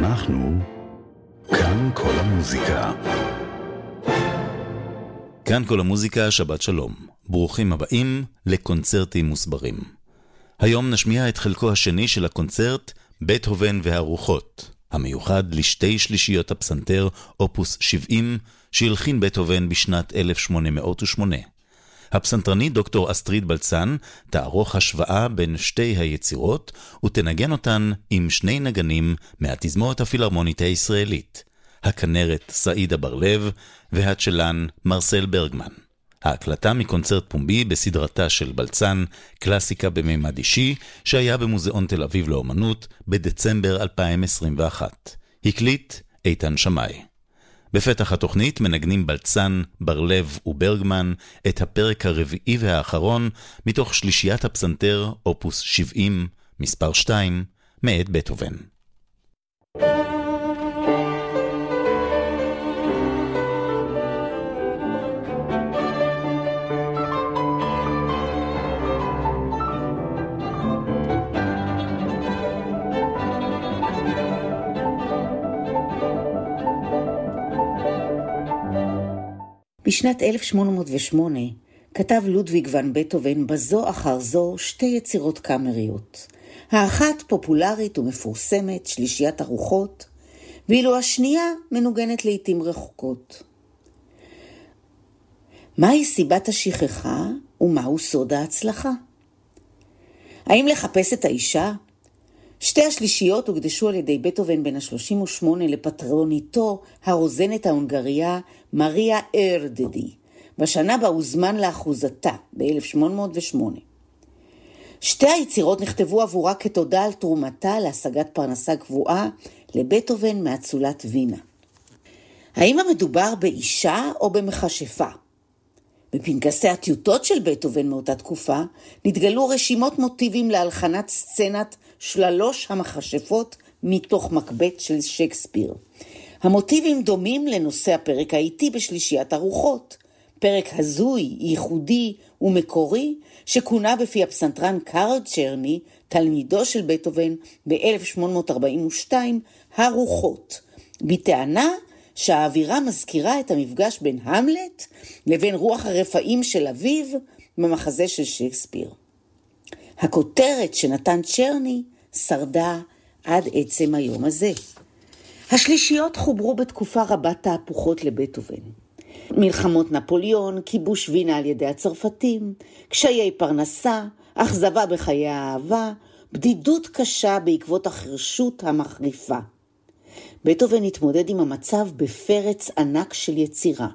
אנחנו כאן כל המוזיקה. כאן כל המוזיקה, שבת שלום. ברוכים הבאים לקונצרטים מוסברים. היום נשמיע את חלקו השני של הקונצרט, בטהובן והרוחות, המיוחד לשתי שלישיות הפסנתר, אופוס 70, שהלחין בטהובן בשנת 1808. הפסנתרנית דוקטור אסטריד בלצן תערוך השוואה בין שתי היצירות ותנגן אותן עם שני נגנים מהתזמורת הפילהרמונית הישראלית, הכנרת סעידה בר-לב והצ'לן מרסל ברגמן. ההקלטה מקונצרט פומבי בסדרתה של בלצן, קלאסיקה במימד אישי, שהיה במוזיאון תל אביב לאומנות בדצמבר 2021. הקליט איתן שמאי. בפתח התוכנית מנגנים בלצן, בר-לב וברגמן את הפרק הרביעי והאחרון מתוך שלישיית הפסנתר, אופוס 70, מספר 2, מאת בטהובן. בשנת 1808 כתב לודוויג ון בטהובן בזו אחר זו שתי יצירות קאמריות. האחת פופולרית ומפורסמת, שלישיית הרוחות, ואילו השנייה מנוגנת לעתים רחוקות. מהי סיבת השכחה ומהו סוד ההצלחה? האם לחפש את האישה? שתי השלישיות הוקדשו על ידי בטהובן בן ה-38 לפטרוניתו הרוזנת ההונגריה מריה ארדדי, בשנה בה הוזמן לאחוזתה, ב-1808. שתי היצירות נכתבו עבורה כתודה על תרומתה להשגת פרנסה קבועה לבטהובן מאצולת וינה. האם המדובר באישה או במכשפה? בפנקסי הטיוטות של בטהובן מאותה תקופה נתגלו רשימות מוטיבים להלחנת סצנת שלוש המכשפות מתוך מקבט של שייקספיר. המוטיבים דומים לנושא הפרק האיטי בשלישיית הרוחות, פרק הזוי, ייחודי ומקורי, שכונה בפי הפסנתרן קארל צ'רני, תלמידו של בטהובן ב-1842, הרוחות, בטענה שהאווירה מזכירה את המפגש בין המלט לבין רוח הרפאים של אביו במחזה של שייקספיר. הכותרת שנתן צ'רני שרדה עד עצם היום הזה. השלישיות חוברו בתקופה רבת תהפוכות לבטהובן. מלחמות נפוליאון, כיבוש וינה על ידי הצרפתים, קשיי פרנסה, אכזבה בחיי האהבה, בדידות קשה בעקבות החרשות המחריפה. בטהובן התמודד עם המצב בפרץ ענק של יצירה.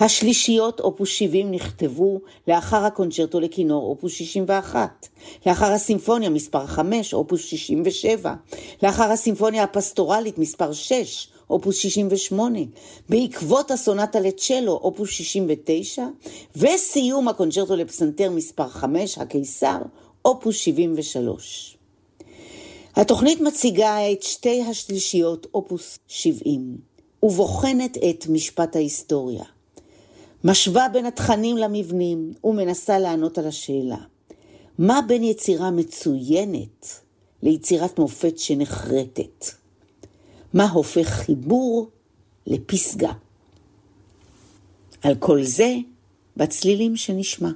השלישיות אופוס 70 נכתבו לאחר הקונצ'רטו לכינור אופוס 61, לאחר הסימפוניה מספר 5 אופוס 67, לאחר הסימפוניה הפסטורלית מספר 6 אופוס 68, בעקבות הסונטה לצ'לו אופוס 69, וסיום הקונצ'רטו לפסנתר מספר 5 הקיסר אופוס 73. התוכנית מציגה את שתי השלישיות אופוס 70 ובוחנת את משפט ההיסטוריה. משווה בין התכנים למבנים ומנסה לענות על השאלה, מה בין יצירה מצוינת ליצירת מופת שנחרטת? מה הופך חיבור לפסגה? על כל זה בצלילים שנשמע.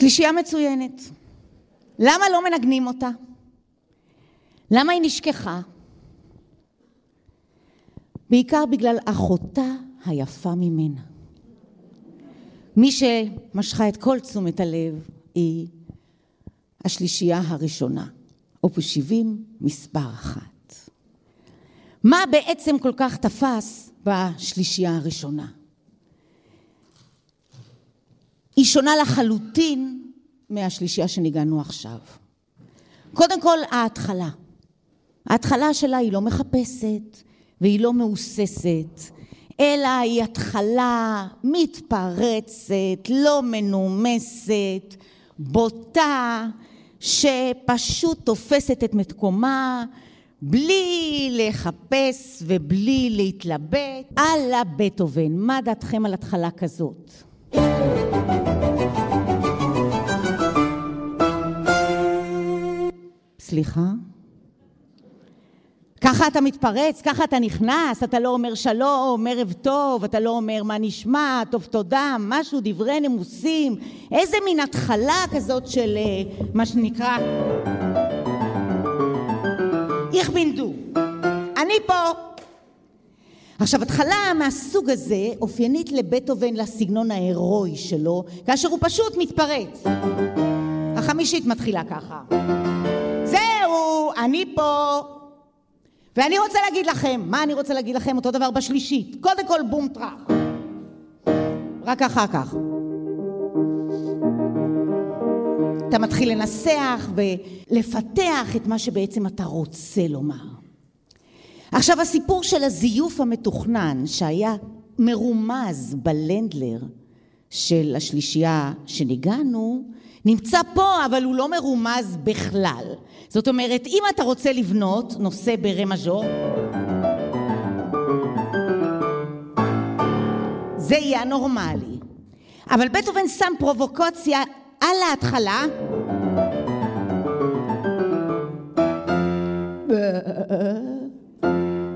שלישייה מצוינת. למה לא מנגנים אותה? למה היא נשכחה? בעיקר בגלל אחותה היפה ממנה. מי שמשכה את כל תשומת הלב היא השלישייה הראשונה, אופוס 70, מספר אחת. מה בעצם כל כך תפס בשלישייה הראשונה? היא שונה לחלוטין מהשלישייה שניגענו עכשיו. קודם כל, ההתחלה. ההתחלה שלה היא לא מחפשת והיא לא מהוססת, אלא היא התחלה מתפרצת, לא מנומסת, בוטה, שפשוט תופסת את מקומה בלי לחפש ובלי להתלבט. אללה בטהובן, מה דעתכם על התחלה כזאת? סליחה? ככה אתה מתפרץ, ככה אתה נכנס, אתה לא אומר שלום, ערב טוב, אתה לא אומר מה נשמע, טוב תודה, משהו, דברי נימוסים, איזה מין התחלה כזאת של אה, מה שנקרא איך בינדו, אני פה. עכשיו, התחלה מהסוג הזה אופיינית לבטהובן לסגנון ההירואי שלו, כאשר הוא פשוט מתפרץ. החמישית מתחילה ככה. אני פה. ואני רוצה להגיד לכם, מה אני רוצה להגיד לכם? אותו דבר בשלישית. קודם כל בום טראח. רק אחר כך. אתה מתחיל לנסח ולפתח את מה שבעצם אתה רוצה לומר. עכשיו הסיפור של הזיוף המתוכנן שהיה מרומז בלנדלר של השלישייה שניגענו, נמצא פה אבל הוא לא מרומז בכלל. זאת אומרת, אם אתה רוצה לבנות נושא ברה מז'ור, זה יהיה הנורמלי. אבל בטהובן שם פרובוקציה על ההתחלה.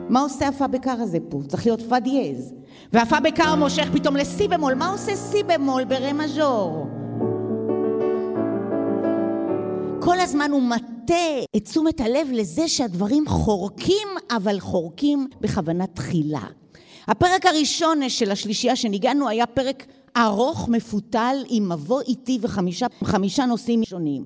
מה עושה הפה בקר הזה פה? צריך להיות פה דיאז. והפה בקר מושך פתאום לסי במול. מה עושה סי במול ברה מז'ור? כל הזמן הוא מטה את תשומת הלב לזה שהדברים חורקים, אבל חורקים בכוונה תחילה. הפרק הראשון של השלישייה שניגענו היה פרק ארוך, מפותל, עם מבוא איטי וחמישה נושאים שונים.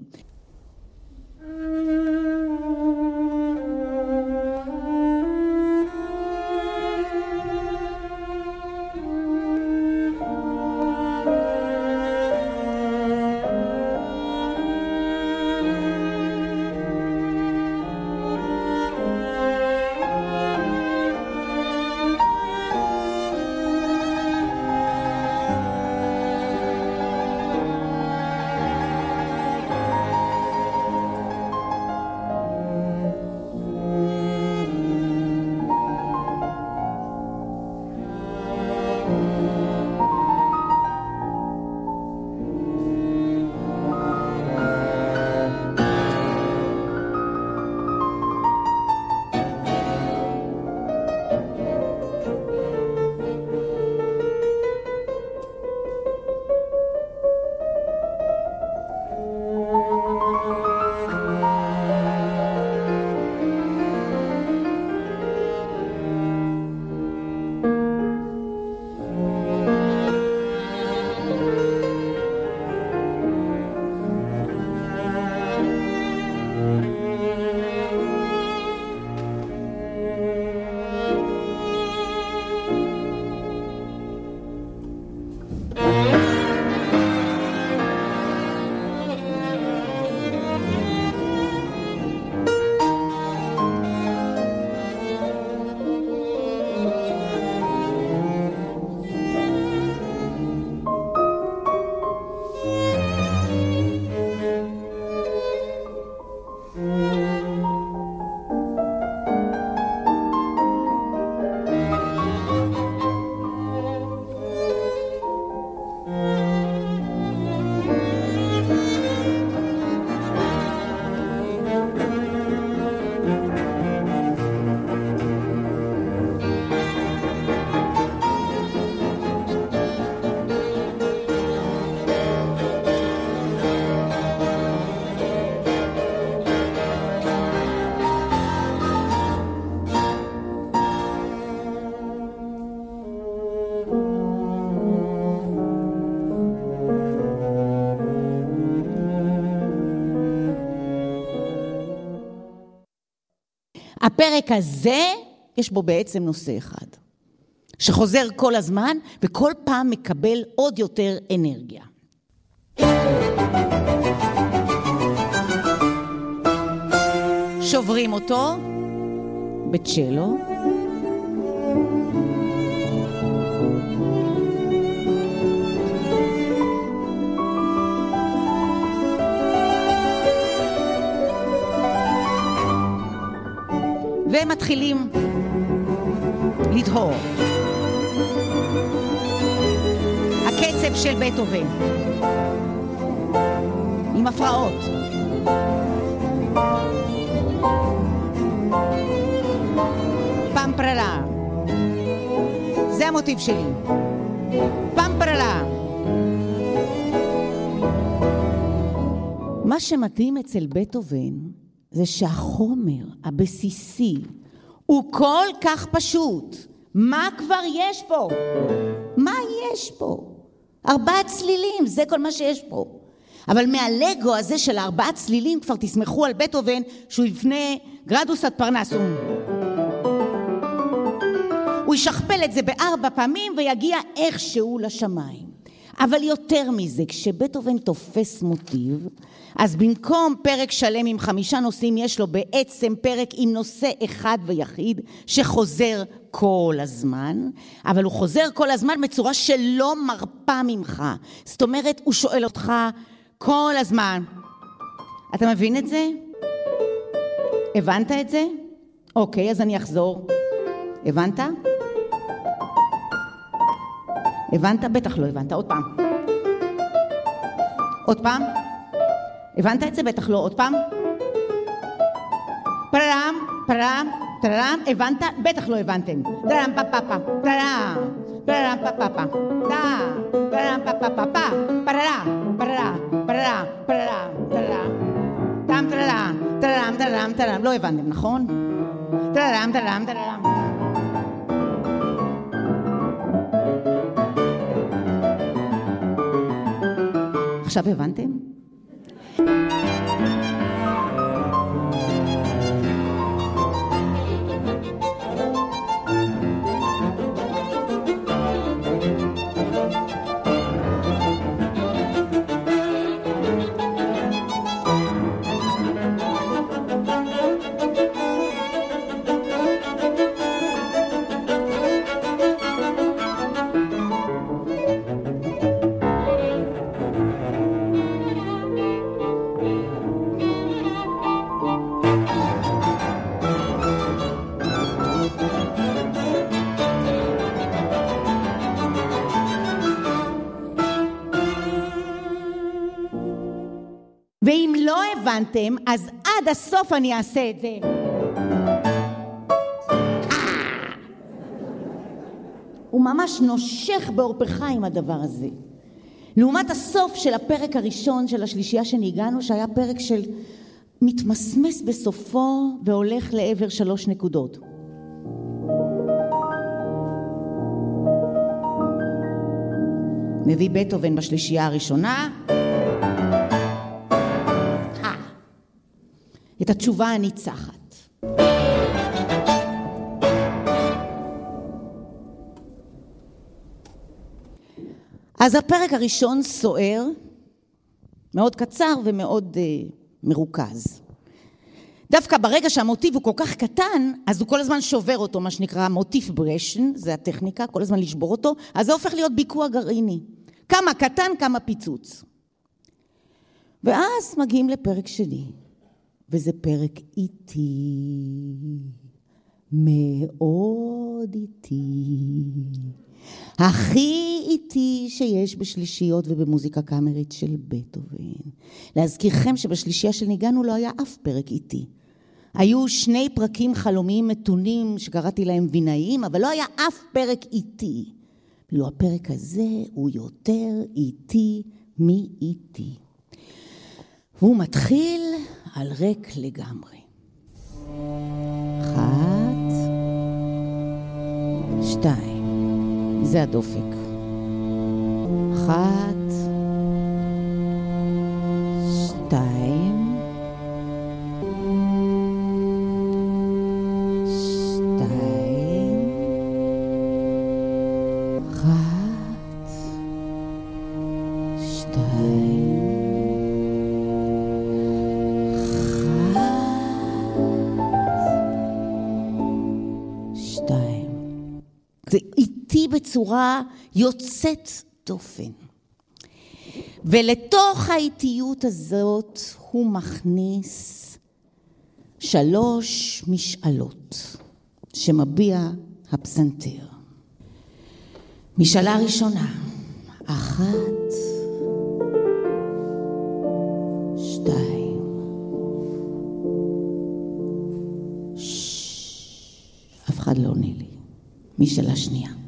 הפרק הזה, יש בו בעצם נושא אחד, שחוזר כל הזמן וכל פעם מקבל עוד יותר אנרגיה. שוברים אותו בצ'לו. והם מתחילים לדהור. הקצב של בטהובן, עם הפרעות. פעם פרלה. זה המוטיב שלי. פעם פרלה. מה שמתאים אצל בטהובן זה שהחומר הבסיסי הוא כל כך פשוט. מה כבר יש פה? מה יש פה? ארבעה צלילים, זה כל מה שיש פה. אבל מהלגו הזה של ארבעה צלילים כבר תסמכו על בטהובן שהוא יבנה גרדוס עד פרנסום. הוא ישכפל את זה בארבע פעמים ויגיע איכשהו לשמיים. אבל יותר מזה, כשבטהובן תופס מוטיב, אז במקום פרק שלם עם חמישה נושאים, יש לו בעצם פרק עם נושא אחד ויחיד, שחוזר כל הזמן, אבל הוא חוזר כל הזמן בצורה שלא מרפה ממך. זאת אומרת, הוא שואל אותך כל הזמן, אתה מבין את זה? הבנת את זה? אוקיי, אז אני אחזור. הבנת? הבנת? בטח לא הבנת. עוד פעם. עוד פעם? הבנת את זה? בטח לא. עוד פעם? פרם, פרם, טרם, הבנת? בטח לא הבנתם. טרם פה פה פה, טרם, טרם פה פה פה, טרם פה פה פה פה, פררה, פררה, פררה, פררה, טרם, טרם טרם, טרם טרם לא הבנתם, נכון? טרם טרם טרם. עכשיו הבנתם? הבנתם, אז עד הסוף אני אעשה את זה. הוא ממש נושך בעורפך עם הדבר הזה. לעומת הסוף של הפרק הראשון של השלישייה שניגענו, שהיה פרק של מתמסמס בסופו והולך לעבר שלוש נקודות. מביא בטהובן בשלישייה הראשונה, את התשובה הניצחת. אז הפרק הראשון סוער, מאוד קצר ומאוד uh, מרוכז. דווקא ברגע שהמוטיב הוא כל כך קטן, אז הוא כל הזמן שובר אותו, מה שנקרא מוטיף ברשן, זה הטכניקה, כל הזמן לשבור אותו, אז זה הופך להיות ביקוע גרעיני. כמה קטן, כמה פיצוץ. ואז מגיעים לפרק שני. וזה פרק איטי, מאוד איטי. הכי איטי שיש בשלישיות ובמוזיקה קאמרית של בטהובן. להזכירכם שבשלישייה של ניגענו לא היה אף פרק איטי. היו שני פרקים חלומיים מתונים שקראתי להם וינאיים, אבל לא היה אף פרק איטי. ואילו הפרק הזה הוא יותר איטי מאיטי. והוא מתחיל על ריק לגמרי. אחת, שתיים, זה הדופק. אחת, שתיים, בצורה יוצאת דופן. ולתוך האיטיות הזאת הוא מכניס שלוש משאלות שמביע הפסנתר. משאלה ראשונה, אחת, שתיים, אף אחד לא עונה לי. משאלה שנייה.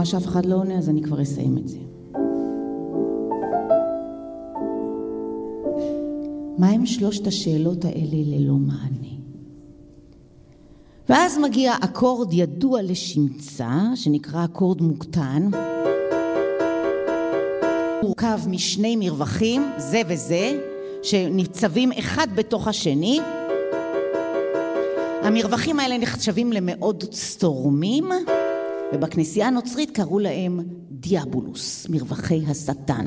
רואה שאף אחד לא עונה, אז אני כבר אסיים את זה. מה הם שלושת השאלות האלה ללא מענה? ואז מגיע אקורד ידוע לשמצה, שנקרא אקורד מוקטן. מורכב משני מרווחים, זה וזה, שניצבים אחד בתוך השני. המרווחים האלה נחשבים למאוד סתורמים, ובכנסייה הנוצרית קראו להם דיאבולוס, מרווחי השטן.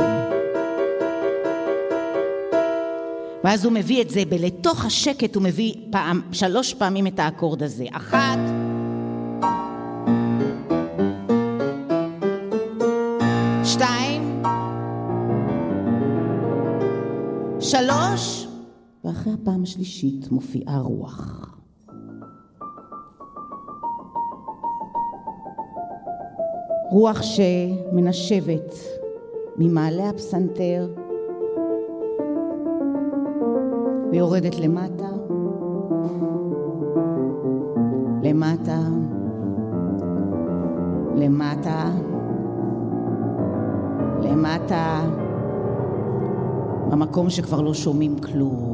ואז הוא מביא את זה, ולתוך השקט הוא מביא פעם, שלוש פעמים את האקורד הזה. אחת, שתיים, שלוש, ואחרי הפעם השלישית מופיעה רוח. רוח שמנשבת ממעלה הפסנתר ויורדת למטה, למטה, למטה, למטה, במקום שכבר לא שומעים כלום.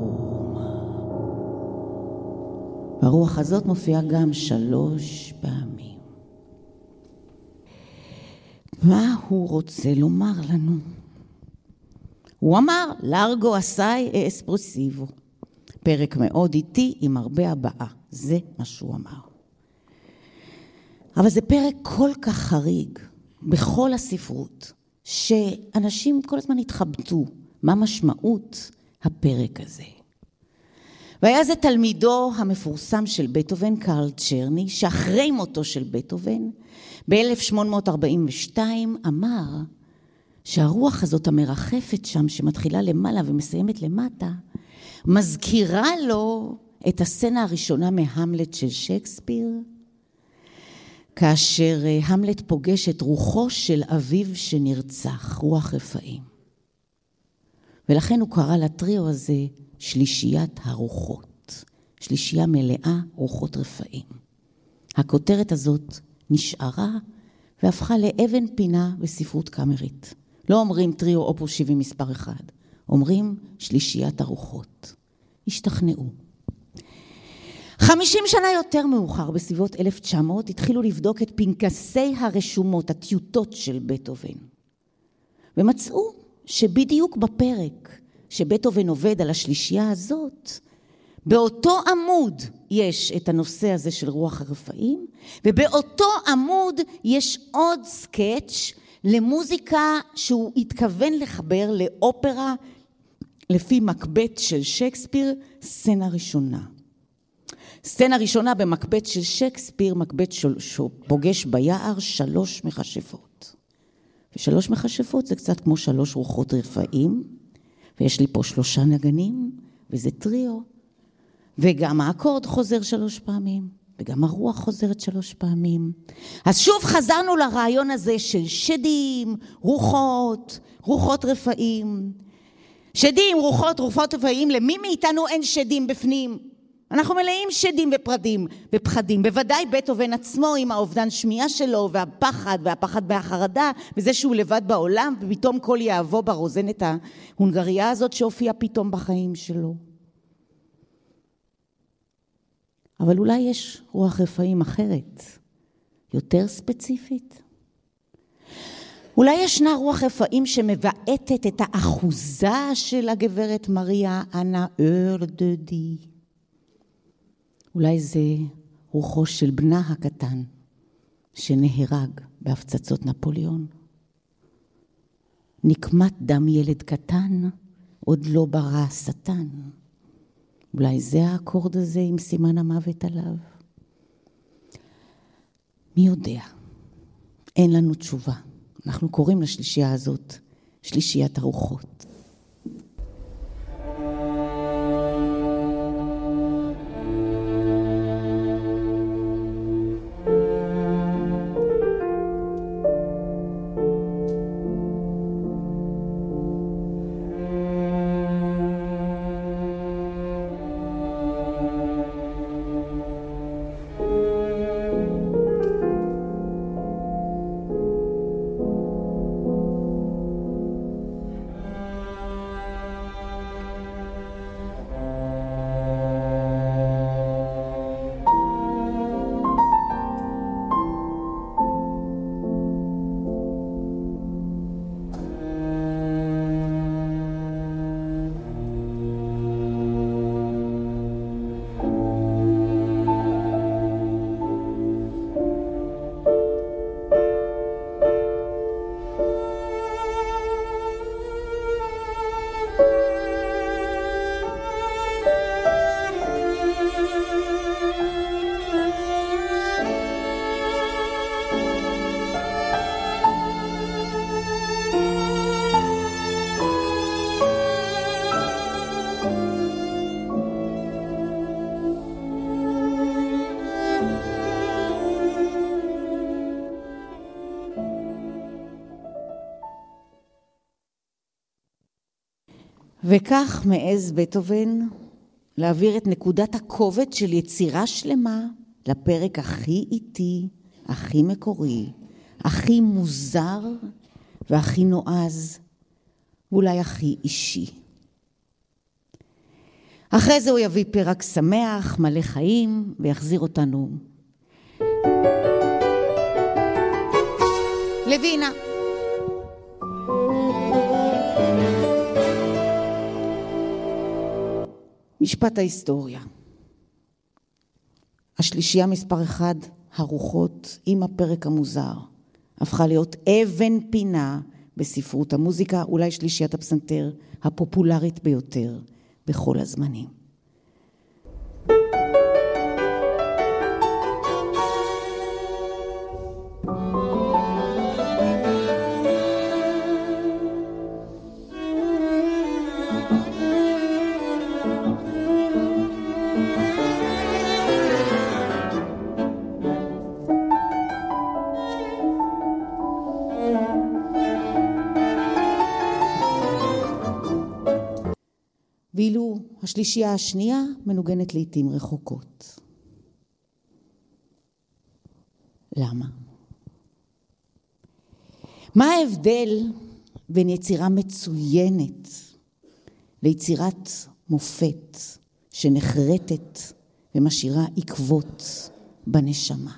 הרוח הזאת מופיעה גם שלוש פעמים. מה הוא רוצה לומר לנו? הוא אמר, לארגו אסאי אספרסיבו. פרק מאוד איטי עם הרבה הבעה. זה מה שהוא אמר. אבל זה פרק כל כך חריג בכל הספרות, שאנשים כל הזמן התחבטו מה משמעות הפרק הזה. והיה זה תלמידו המפורסם של בטהובן, קרל צ'רני, שאחרי מותו של בטהובן, ב-1842 אמר שהרוח הזאת המרחפת שם, שמתחילה למעלה ומסיימת למטה, מזכירה לו את הסצנה הראשונה מהמלט של שייקספיר, כאשר אה, המלט פוגש את רוחו של אביו שנרצח, רוח רפאים. ולכן הוא קרא לטריו הזה שלישיית הרוחות, שלישייה מלאה רוחות רפאים. הכותרת הזאת נשארה והפכה לאבן פינה בספרות קאמרית. לא אומרים טריו אופוס 70 מספר אחד, אומרים שלישיית הרוחות. השתכנעו. חמישים שנה יותר מאוחר, בסביבות 1900, התחילו לבדוק את פנקסי הרשומות, הטיוטות של בטהובן. ומצאו שבדיוק בפרק שבטהובן עובד על השלישייה הזאת, באותו עמוד יש את הנושא הזה של רוח הרפאים, ובאותו עמוד יש עוד סקץ' למוזיקה שהוא התכוון לחבר לאופרה לפי מקבט של שייקספיר, סצנה ראשונה. סצנה ראשונה במקבט של שייקספיר, מקבט שפוגש ביער שלוש מכשפות. ושלוש מכשפות זה קצת כמו שלוש רוחות רפאים, ויש לי פה שלושה נגנים, וזה טריו, וגם האקורד חוזר שלוש פעמים, וגם הרוח חוזרת שלוש פעמים. אז שוב חזרנו לרעיון הזה של שדים, רוחות, רוחות רפאים. שדים, רוחות, רוחות רפאים, למי מאיתנו אין שדים בפנים? אנחנו מלאים שדים ופרדים ופחדים. בוודאי בטהובן עצמו עם האובדן שמיעה שלו והפחד והפחד והחרדה וזה שהוא לבד בעולם ופתאום כל יהבו ברוזנת ההונגריה הזאת שהופיעה פתאום בחיים שלו. אבל אולי יש רוח רפאים אחרת, יותר ספציפית? אולי ישנה רוח רפאים שמבעטת את האחוזה של הגברת מריה אנה ארדדי. אולי זה רוחו של בנה הקטן שנהרג בהפצצות נפוליאון. נקמת דם ילד קטן, עוד לא ברא השטן. אולי זה האקורד הזה עם סימן המוות עליו? מי יודע? אין לנו תשובה. אנחנו קוראים לשלישייה הזאת שלישיית הרוחות. וכך מעז בטהובן להעביר את נקודת הכובד של יצירה שלמה לפרק הכי איטי, הכי מקורי, הכי מוזר והכי נועז, ואולי הכי אישי. אחרי זה הוא יביא פרק שמח, מלא חיים, ויחזיר אותנו לווינה. משפט ההיסטוריה. השלישייה מספר אחד, הרוחות, עם הפרק המוזר, הפכה להיות אבן פינה בספרות המוזיקה, אולי שלישיית הפסנתר הפופולרית ביותר בכל הזמנים. ואילו השלישייה השנייה מנוגנת לעיתים רחוקות. למה? מה ההבדל בין יצירה מצוינת ליצירת מופת שנחרטת ומשאירה עקבות בנשמה?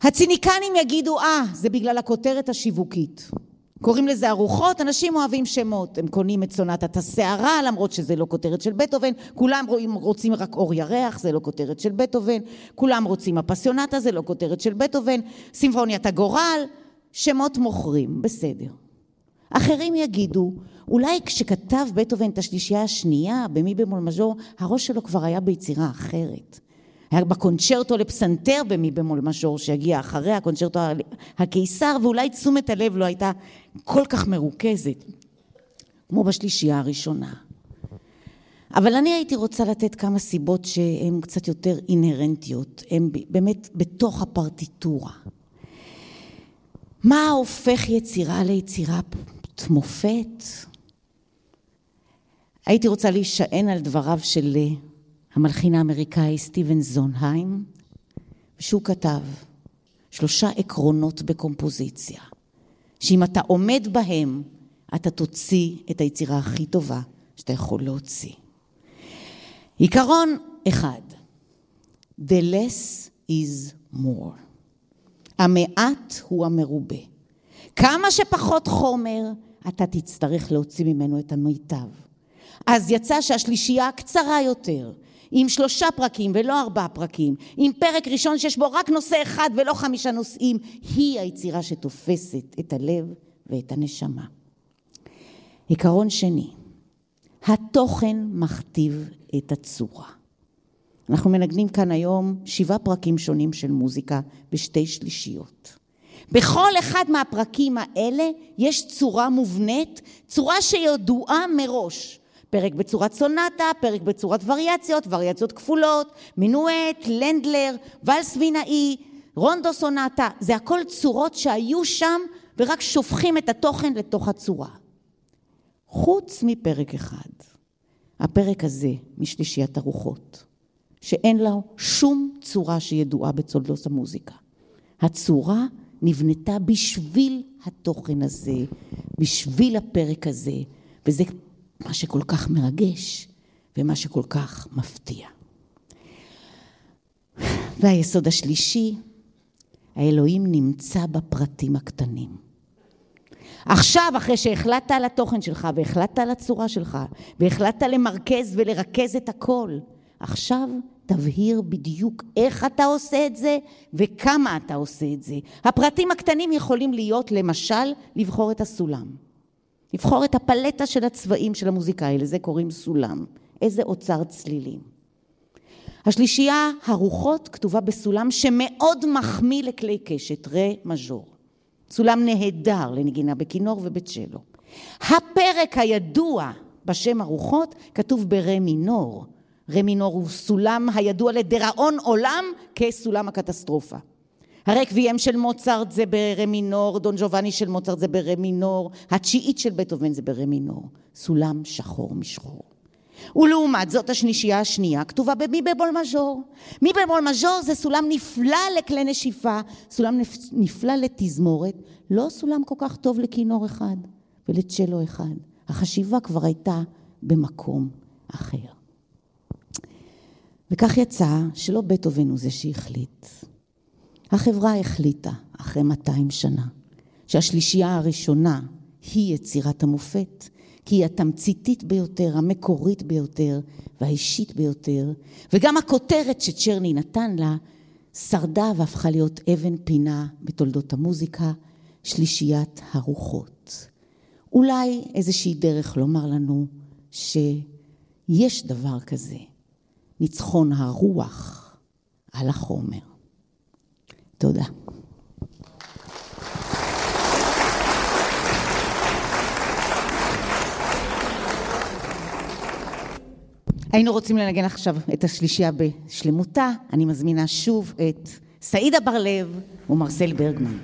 הציניקנים יגידו, אה, זה בגלל הכותרת השיווקית. קוראים לזה ארוחות, אנשים אוהבים שמות, הם קונים את סונטת הסערה למרות שזה לא כותרת של בטהובן, כולם רואים, רוצים רק אור ירח, זה לא כותרת של בטהובן, כולם רוצים הפסיונטה, זה לא כותרת של בטהובן, סימפוניית הגורל, שמות מוכרים, בסדר. אחרים יגידו, אולי כשכתב בטהובן את השלישייה השנייה במי במול מז'ור, הראש שלו כבר היה ביצירה אחרת. היה בקונצ'רטו לפסנתר במי במול מז'ור שיגיע אחרי הקונצ'רטו הקיסר, ואולי תשומת הלב לא הייתה כל כך מרוכזת, כמו בשלישייה הראשונה. אבל אני הייתי רוצה לתת כמה סיבות שהן קצת יותר אינהרנטיות, הן באמת בתוך הפרטיטורה. מה הופך יצירה ליצירת מופת? הייתי רוצה להישען על דבריו של המלחין האמריקאי סטיבן זונהיים, שהוא כתב שלושה עקרונות בקומפוזיציה, שאם אתה עומד בהם, אתה תוציא את היצירה הכי טובה שאתה יכול להוציא. עיקרון אחד, The less is more. המעט הוא המרובה. כמה שפחות חומר, אתה תצטרך להוציא ממנו את המיטב. אז יצא שהשלישייה קצרה יותר, עם שלושה פרקים ולא ארבעה פרקים, עם פרק ראשון שיש בו רק נושא אחד ולא חמישה נושאים, היא היצירה שתופסת את הלב ואת הנשמה. עיקרון שני, התוכן מכתיב את הצורה. אנחנו מנגנים כאן היום שבעה פרקים שונים של מוזיקה בשתי שלישיות. בכל אחד מהפרקים האלה יש צורה מובנית, צורה שידועה מראש. פרק בצורת סונטה, פרק בצורת וריאציות, וריאציות כפולות, מינואט, לנדלר, ואלס וינאי, רונדו סונטה, זה הכל צורות שהיו שם ורק שופכים את התוכן לתוך הצורה. חוץ מפרק אחד, הפרק הזה משלישיית הרוחות, שאין לו שום צורה שידועה בצולדות המוזיקה. הצורה נבנתה בשביל התוכן הזה, בשביל הפרק הזה, וזה מה שכל כך מרגש ומה שכל כך מפתיע. והיסוד השלישי, האלוהים נמצא בפרטים הקטנים. עכשיו, אחרי שהחלטת על התוכן שלך והחלטת על הצורה שלך והחלטת למרכז ולרכז את הכל, עכשיו תבהיר בדיוק איך אתה עושה את זה וכמה אתה עושה את זה. הפרטים הקטנים יכולים להיות, למשל, לבחור את הסולם. לבחור את הפלטה של הצבעים של המוזיקאי, לזה קוראים סולם. איזה אוצר צלילים. השלישייה, הרוחות, כתובה בסולם שמאוד מחמיא לכלי קשת, רה מז'ור. סולם נהדר לנגינה בכינור ובצ'לו. הפרק הידוע בשם הרוחות כתוב ברה מינור. רה מינור הוא סולם הידוע לדיראון עולם כסולם הקטסטרופה. הרקביהם של מוצרט זה ברמינור, דון ג'ובאני של מוצרט זה ברמינור, התשיעית של בטהובן זה ברמינור. סולם שחור משחור. ולעומת זאת השלישייה השנייה כתובה במי במול מז'ור. מי במול מז'ור זה סולם נפלא לכלי נשיפה, סולם נפלא לתזמורת, לא סולם כל כך טוב לכינור אחד ולצ'לו אחד. החשיבה כבר הייתה במקום אחר. וכך יצא שלא בטהובן הוא זה שהחליט. החברה החליטה, אחרי 200 שנה, שהשלישייה הראשונה היא יצירת המופת, כי היא התמציתית ביותר, המקורית ביותר והאישית ביותר, וגם הכותרת שצ'רני נתן לה שרדה והפכה להיות אבן פינה בתולדות המוזיקה, שלישיית הרוחות. אולי איזושהי דרך לומר לנו שיש דבר כזה, ניצחון הרוח על החומר. תודה. היינו רוצים לנגן עכשיו את השלישייה בשלמותה. אני מזמינה שוב את סעידה בר-לב ומרסל ברגמן.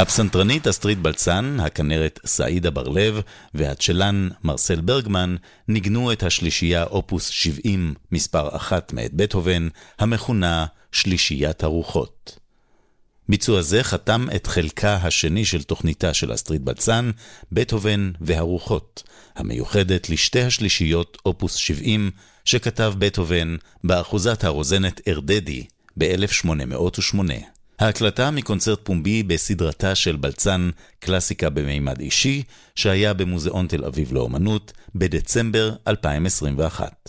הפסנתרנית אסטרית בלצן, הכנרת סעידה בר-לב והצ'לן מרסל ברגמן ניגנו את השלישייה אופוס 70 מספר אחת מאת בטהובן, המכונה שלישיית הרוחות. ביצוע זה חתם את חלקה השני של תוכניתה של אסטרית בלצן, בטהובן והרוחות, המיוחדת לשתי השלישיות אופוס 70 שכתב בטהובן באחוזת הרוזנת ארדדי ב-1808. ההקלטה מקונצרט פומבי בסדרתה של בלצן קלאסיקה במימד אישי, שהיה במוזיאון תל אביב לאומנות בדצמבר 2021.